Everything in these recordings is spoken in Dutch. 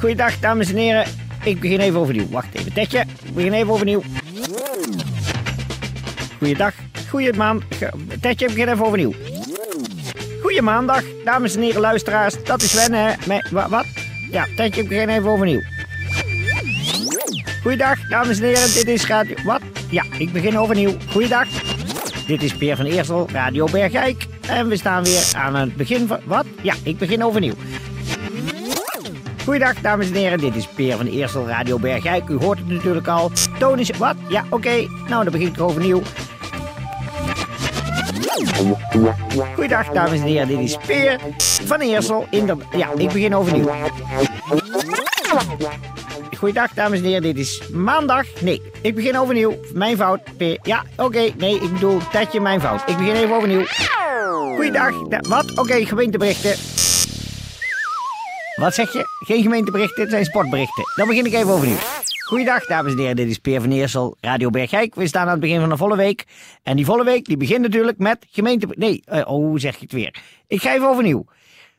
Goeiedag, dames en heren. Ik begin even overnieuw. Wacht even, Tetje. Ik begin even overnieuw. Goeiedag. Goeie maand. Tetje, ik begin even overnieuw. Goeie maandag, dames en heren luisteraars. Dat is Sven, hè? Me- wa- wat? Ja, Tetje, ik begin even overnieuw. Goeiedag, dames en heren. Dit is Radio... Wat? Ja, ik begin overnieuw. Goeiedag. Dit is Peer van Eersel, Radio Bergijk. En we staan weer aan het begin van... Wat? Ja, ik begin overnieuw. Goeiedag, dames en heren. Dit is Peer van Eersel, Radio Bergijk. U hoort het natuurlijk al. Toon is... Wat? Ja, oké. Nou, dan begin ik overnieuw. Goeiedag, dames en heren. Dit is Peer van Eersel. In de... Ja, ik begin overnieuw. Goeiedag, dames en heren. Dit is maandag. Nee, ik begin overnieuw. Mijn fout. Peer. Ja, oké. Nee, ik bedoel, Tetje, mijn fout. Ik begin even overnieuw. Goeiedag. Da- wat? Oké, gemeenteberichten. Wat zeg je? Geen gemeenteberichten, het zijn sportberichten. Dan begin ik even overnieuw. Goeiedag, dames en heren. Dit is Peer van Eersel, Radio Bergijk. We staan aan het begin van een volle week. En die volle week die begint natuurlijk met gemeente... Nee, eh, oh, hoe zeg je het weer? Ik ga even overnieuw.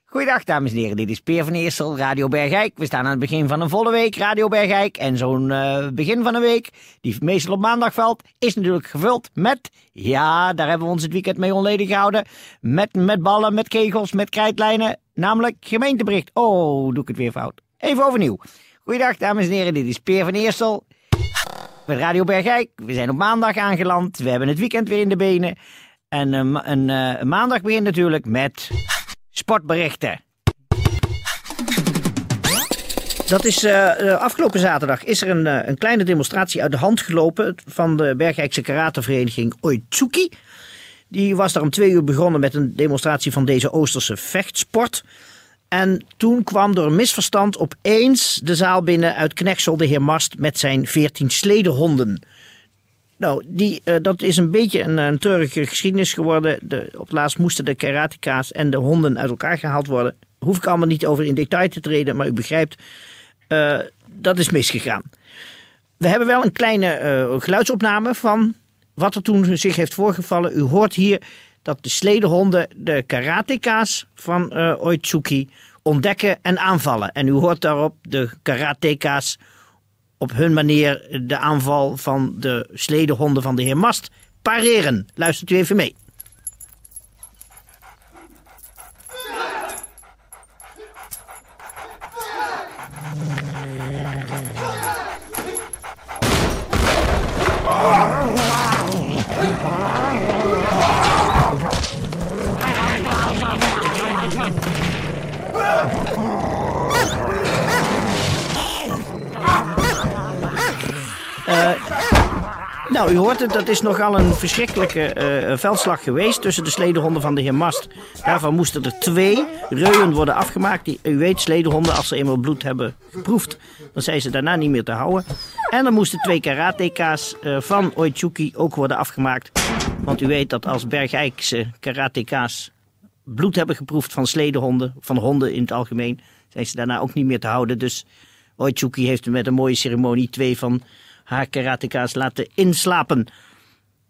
Goeiedag, dames en heren. Dit is Peer van Eersel, Radio Bergijk. We staan aan het begin van een volle week, Radio Bergijk. En zo'n eh, begin van een week, die meestal op maandag valt, is natuurlijk gevuld met... Ja, daar hebben we ons het weekend mee onledig gehouden. Met, met ballen, met kegels, met krijtlijnen. Namelijk gemeentebericht. Oh, doe ik het weer fout. Even overnieuw. Goeiedag, dames en heren. Dit is Peer van Eersel. Met Radio Bergijk. We zijn op maandag aangeland. We hebben het weekend weer in de benen. En eh, een, eh, een maandag begint natuurlijk met sportberichten. Dat is eh, eh, afgelopen zaterdag is er een, eh, een kleine demonstratie uit de hand gelopen van de Bergijkse karatevereniging Oitsuki. Die was daar om twee uur begonnen met een demonstratie van deze Oosterse vechtsport. En toen kwam door een misverstand opeens de zaal binnen uit Knechtsel de heer Mast met zijn veertien sledehonden. Nou, die, eh, dat is een beetje een, een treurige geschiedenis geworden. De, op het laatst moesten de karateka's en de honden uit elkaar gehaald worden. Hoef ik allemaal niet over in detail te treden, maar u begrijpt, eh, dat is misgegaan. We hebben wel een kleine eh, geluidsopname van wat er toen zich heeft voorgevallen. U hoort hier dat de sledehonden de karateka's van eh Oitsuki ontdekken en aanvallen. En u hoort daarop de karateka's op hun manier de aanval van de sledehonden van de heer Mast pareren. Luistert u even mee. Nou, u hoort het, dat is nogal een verschrikkelijke eh, veldslag geweest tussen de sledehonden van de heer Mast. Daarvan moesten er twee reuwen worden afgemaakt. Die, u weet, sledehonden, als ze eenmaal bloed hebben geproefd, dan zijn ze daarna niet meer te houden. En er moesten twee karateka's eh, van Oitsuki ook worden afgemaakt. Want u weet dat als Bergijkse karateka's bloed hebben geproefd van sledehonden, van honden in het algemeen, zijn ze daarna ook niet meer te houden. Dus Oitsuki heeft met een mooie ceremonie twee van haar laten inslapen.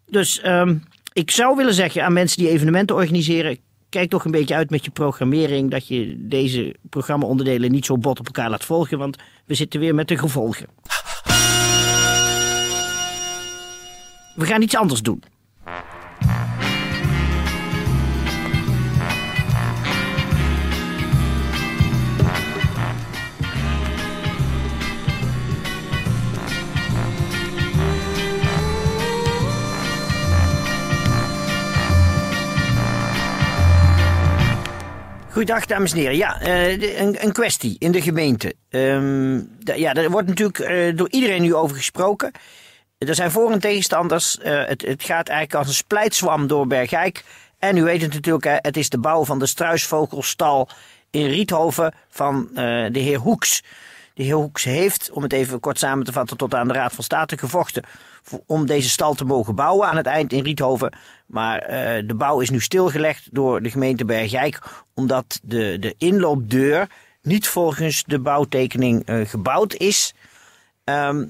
Dus ehm, ik zou willen zeggen aan mensen die evenementen organiseren, kijk toch een beetje uit met je programmering, dat je deze programma-onderdelen niet zo bot op elkaar laat volgen, want we zitten weer met de gevolgen. We gaan iets anders doen. Goeiedag, dames en heren. Ja, eh, een, kwestie in de gemeente. Ehm, ja, er wordt natuurlijk eh, door iedereen nu over gesproken. Er zijn voor- en tegenstanders. Eh, het, gaat eigenlijk als een splijtswam door Bergijk. En u weet het natuurlijk, het is de bouw van de struisvogelstal in Riethoven van de heer Hoeks. De heer Hoeks heeft, om het even kort samen te vatten, tot aan de Raad van State gevochten om deze stal te mogen bouwen aan het eind in Riethoven. Maar eh, de bouw is nu stilgelegd door de gemeente Bergijk, omdat de, de inloopdeur niet volgens de bouwtekening eh, gebouwd is. Ehm,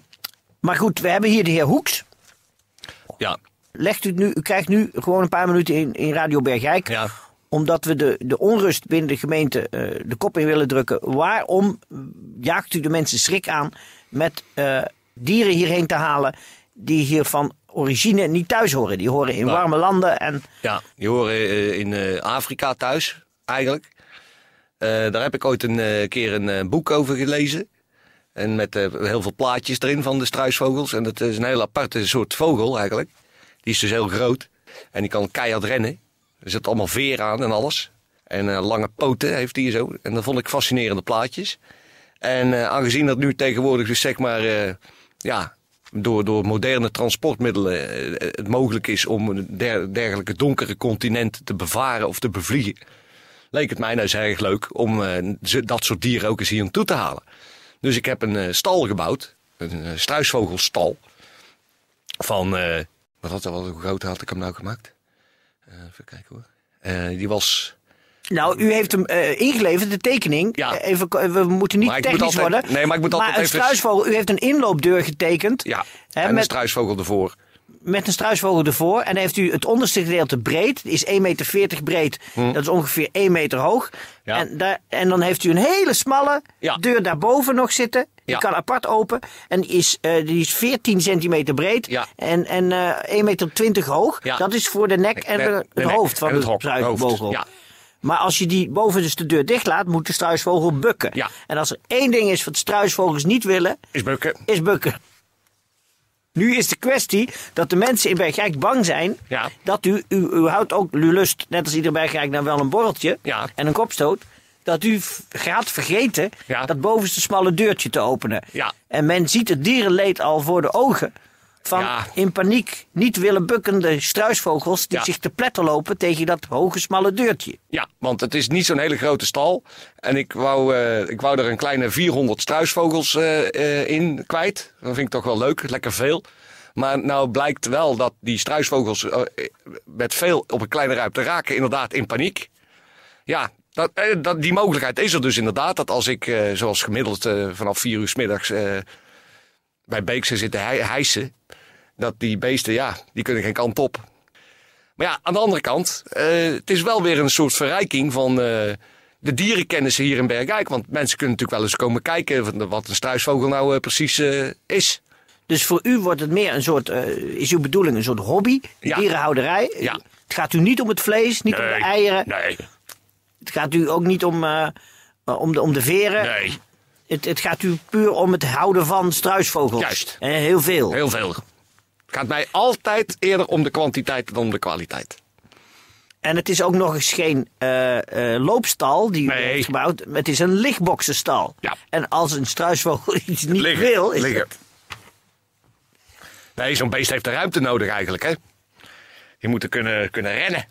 maar goed, we hebben hier de heer Hoeks. Ja, Legt u nu, u krijgt nu gewoon een paar minuten in, in Radio Bergijk ja. Omdat we de, de onrust binnen de gemeente eh, de kop in willen drukken. Waarom jaagt u de mensen schrik aan met eh, dieren hierheen te halen die hier van origine niet thuis horen? Die horen in Nou. warme landen en Ja, die horen eh, in Afrika thuis, eigenlijk. Daar heb ik ooit een keer een boek over gelezen. En met heel veel plaatjes erin van de struisvogels. En dat is een heel aparte soort vogel eigenlijk. Die is dus heel groot. En die kan keihard rennen. Er zit allemaal veer aan en alles. En eh, lange poten heeft hij zo. En dat vond ik fascinerende plaatjes. En eh, aangezien dat nu tegenwoordig dus zeg maar... eh, ja, door, door moderne transportmiddelen het mogelijk is om der- dergelijke donkere continenten te bevaren of te bevliegen, leek het mij nou eens erg leuk om dat soort dieren ook eens hier naartoe te halen. Dus ik heb een stal gebouwd, een struisvogelstal. Van, wat had dat, hoe groot had ik hem nou gemaakt? Eh, even kijken hoor. Eh, die was. Nou, u heeft hem eh, ingeleverd, de tekening. Ja. Even, we moeten niet Maar ik moet technisch altijd- worden. nee, maar ik moet altijd een even- struisvogel, u heeft een inloopdeur getekend. Ja, Hè, en een met- struisvogel ervoor. Met een struisvogel ervoor. En heeft u het onderste gedeelte breed. Die is 1,40 meter breed. Dat is ongeveer 1 meter hoog. Hm. Ja. En, daar, en dan heeft u een hele smalle Ja. deur daarboven nog zitten. Die Ja. kan apart open. En die is, eh, die is 14 centimeter breed. Ja. En, en eh 1,20 meter hoog. Ja. Dat is voor de nek en De- de, de het hoofd van de struisvogel. Maar als je die boven dus de deur dicht laat, moet de struisvogel bukken. En als er één ding is wat struisvogels niet willen, is bukken. is bukken. Nu is de kwestie dat de mensen in Bergrijk bang zijn Ja. dat u, u, u houdt ook, u lust, net als ieder Bergrijk, nou wel een borreltje Ja. en een kopstoot. Dat u gaat vergeten Ja. dat bovenste smalle deurtje te openen. Ja. En men ziet het dierenleed al voor de ogen. Van Ja. in paniek niet willen bukkende struisvogels die Ja. zich te pletter lopen tegen dat hoge smalle deurtje. Ja, want het is niet zo'n hele grote stal. En ik wou, eh, ik wou er een kleine 400 struisvogels eh, eh, in kwijt. Dat vind ik toch wel leuk, lekker veel. Maar nou blijkt wel dat die struisvogels met veel op een kleine ruimte raken inderdaad in paniek. Ja, dat, dat, die mogelijkheid is er dus inderdaad. Dat als ik, zoals gemiddeld vanaf 4 uur s middags bij Beekse zit te hij- hijsen. Dat die beesten, ja, die kunnen geen kant op. Maar ja, aan de andere kant, eh, het is wel weer een soort verrijking van eh, de dierenkennis hier in Bergijk. Want mensen kunnen natuurlijk wel eens komen kijken van wat een struisvogel nou eh, precies is. Dus voor u wordt het meer een soort, is uw bedoeling een soort hobby, Ja. dierenhouderij. Ja. Het gaat u niet om het vlees, niet om de eieren. Nee, Het gaat u ook niet om, om, de, om de veren. nee, Het, het gaat u puur om het houden van struisvogels. Juist. En heel veel. heel veel. Het gaat mij altijd eerder om de kwantiteit dan om de kwaliteit. En het is ook nog eens geen eh, eh, loopstal die u heeft gebouwd. Het is een lichtboxenstal. Ja. En als een struisvogel iets niet Liggen, wil, is liggen. het- Nee, zo'n beest heeft de ruimte nodig eigenlijk, hè. Je moet er kunnen, kunnen rennen.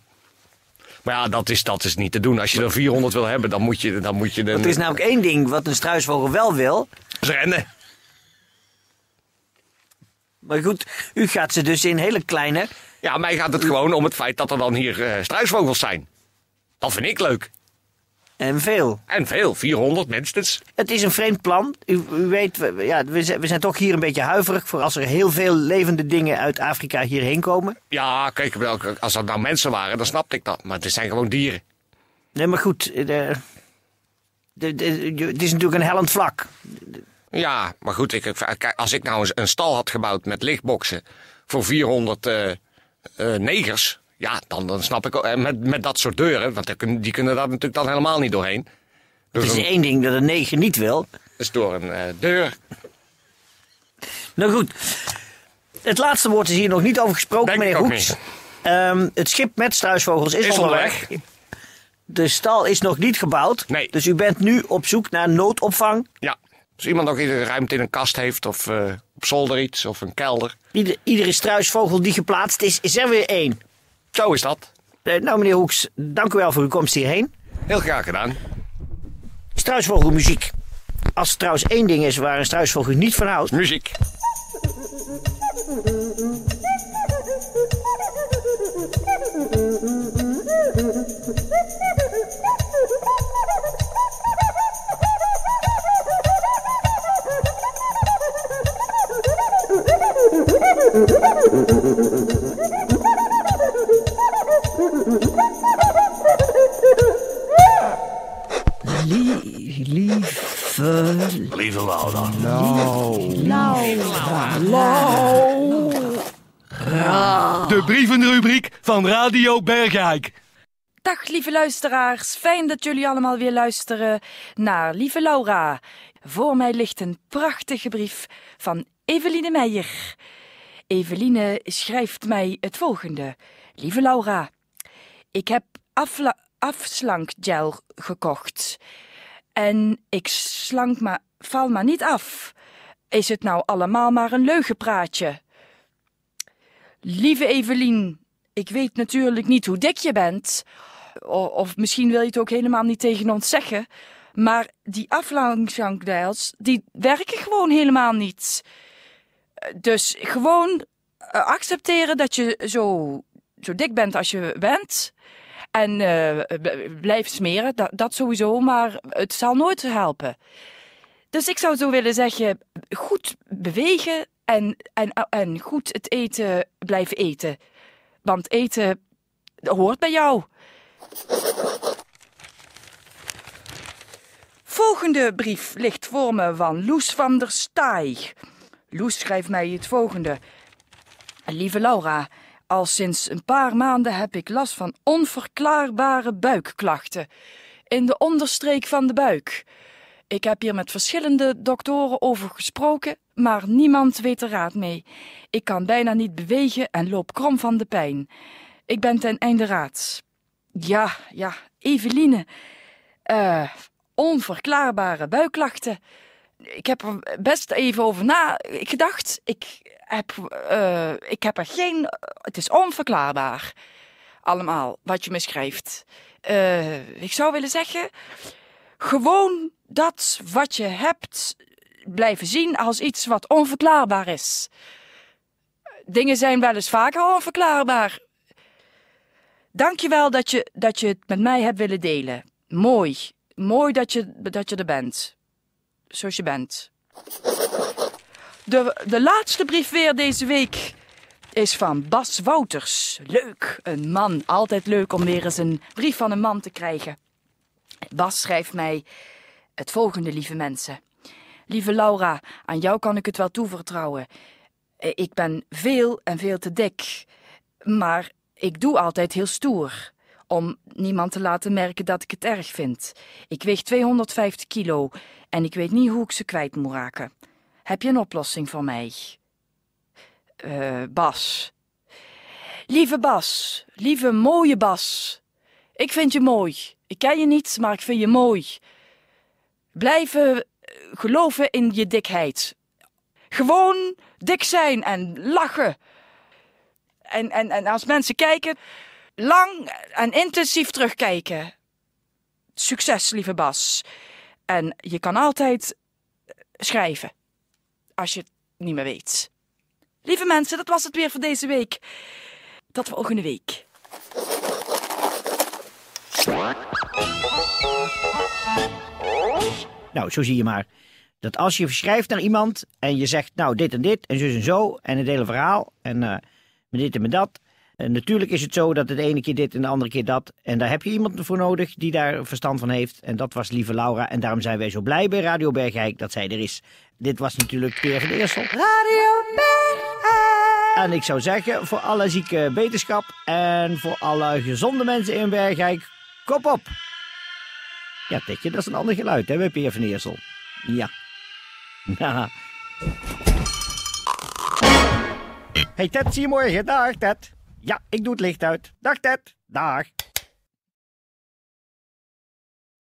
Maar ja, dat is, dat is niet te doen. Als je er 400 wil hebben, dan moet je, dan moet je Want er is namelijk één ding wat een struisvogel wel wil. rennen. Maar goed, u gaat ze dus in hele kleine. Ja, mij gaat het gewoon om het feit dat er dan hier eh, struisvogels zijn. Dat vind ik leuk. En veel. En veel, 400 minstens. Het is een vreemd plan. U, u weet, we, ja, we, zijn, we zijn toch hier een beetje huiverig voor als er heel veel levende dingen uit Afrika hierheen komen. Ja, kijk, wel, als dat nou mensen waren, dan snapte ik dat. Maar het zijn gewoon dieren. Nee, maar goed. eh, De, de, de- het is natuurlijk een hellend vlak. Ja, maar goed, ik, kijk, als ik nou een stal had gebouwd met lichtboxen voor 400 eh, eh, negers, ja, dan, dan snap ik ook. En met, met dat soort deuren, want die kunnen, daar natuurlijk dan helemaal niet doorheen. Dus Het is een, één ding dat een negen niet wil. dus door een eh, deur. Nou goed. Het laatste woord is hier nog niet over gesproken, Denk meneer ik ook Hoeks. Ehm, het schip met struisvogels is, Is onderweg. De stal is nog niet gebouwd. Nee. Dus u bent nu op zoek naar noodopvang. Ja. Als iemand nog een ruimte in een kast heeft, of eh, op zolder iets, of een kelder. Ieder, iedere struisvogel die geplaatst is, is er weer één. Zo is dat. Eh, nou, meneer Hoeks, dank u wel voor uw komst hierheen. Heel graag gedaan. Struisvogelmuziek. Als er trouwens één ding is waar een struisvogel niet van houdt. Muziek. De brievenrubriek van Radio Bergijk. Dag lieve luisteraars, fijn dat jullie allemaal weer luisteren naar Lieve Laura. Voor mij ligt een prachtige brief van Eveline Meijer. Eveline schrijft mij het volgende. Lieve Laura, ik heb afslankgel gekocht. En ik slank maar, val maar niet af. Is het nou allemaal maar een leugenpraatje? Lieve Evelien, ik weet natuurlijk niet hoe dik je bent. Of misschien wil je het ook helemaal niet tegen ons zeggen. Maar die aflangsjankdijls, die werken gewoon helemaal niet. Dus gewoon eh, accepteren dat je zo, zo dik bent als je bent. En b- blijf smeren, dat, dat sowieso, maar het zal nooit helpen. Dus ik zou zo willen zeggen, goed bewegen en, en, en goed het eten blijven eten. Want eten hoort bij jou. Volgende brief ligt voor me van Loes van der Staaij. Loes schrijft mij het volgende. Lieve Laura, al sinds een paar maanden heb ik last van onverklaarbare buikklachten. In de onderstreek van de buik. Ik heb hier met verschillende doktoren over gesproken, maar niemand weet er raad mee. Ik kan bijna niet bewegen en loop krom van de pijn. Ik ben ten einde raad. Ja, ja, Eveline. Eh, onverklaarbare buikklachten. Ik heb er best even over na gedacht. Ik heb, eh, ik heb er geen. Het is onverklaarbaar. Allemaal wat je me schrijft. Eh, ik zou willen zeggen. Gewoon dat wat je hebt blijven zien als iets wat onverklaarbaar is. Dingen zijn wel eens vaker onverklaarbaar. Dankjewel dat je, dat je het met mij hebt willen delen. Mooi. Mooi dat je, dat je er bent. Zoals je bent. De, de laatste brief weer deze week is van Bas Wouters. Leuk, een man. Altijd leuk om weer eens een brief van een man te krijgen. Bas schrijft mij het volgende, lieve mensen. Lieve Laura, aan jou kan ik het wel toevertrouwen. Eh, Ik ben veel en veel te dik, maar ik doe altijd heel stoer. Om niemand te laten merken dat ik het erg vind. Ik weeg 250 kilo en ik weet niet hoe ik ze kwijt moet raken. Heb je een oplossing voor mij? Eh, Bas. Lieve Bas, lieve mooie Bas. Ik vind je mooi. Ik ken je niet, maar ik vind je mooi. Blijven eh, geloven in je dikheid. Gewoon dik zijn en lachen. En, en, en als mensen kijken, lang en intensief terugkijken. Succes, lieve Bas. En je kan altijd eh, schrijven. Als je het niet meer weet. Lieve mensen, dat was het weer voor deze week. Tot volgende week. Nou, zo zie je maar. Dat als je schrijft naar iemand en je zegt, nou, dit en dit en zus en zo en het hele verhaal en eh, met dit en met dat. En natuurlijk is het zo dat het ene keer dit en de andere keer dat. En daar heb je iemand voor nodig die daar verstand van heeft. En dat was lieve Laura. En daarom zijn wij zo blij bij Radio Bergijk dat zij er is. Dit was natuurlijk Peer van Eersel. Radio Bergijk! En ik zou zeggen, voor alle zieke beterschap en voor alle gezonde mensen in Bergijk, kop op! Ja, Tetje, dat is een ander geluid, hè, bij van Eersel. Ja. Ja. Hey Ted, zie je morgen. Dag Ted. Ja, ik doe het licht uit. Dag Ted. Dag.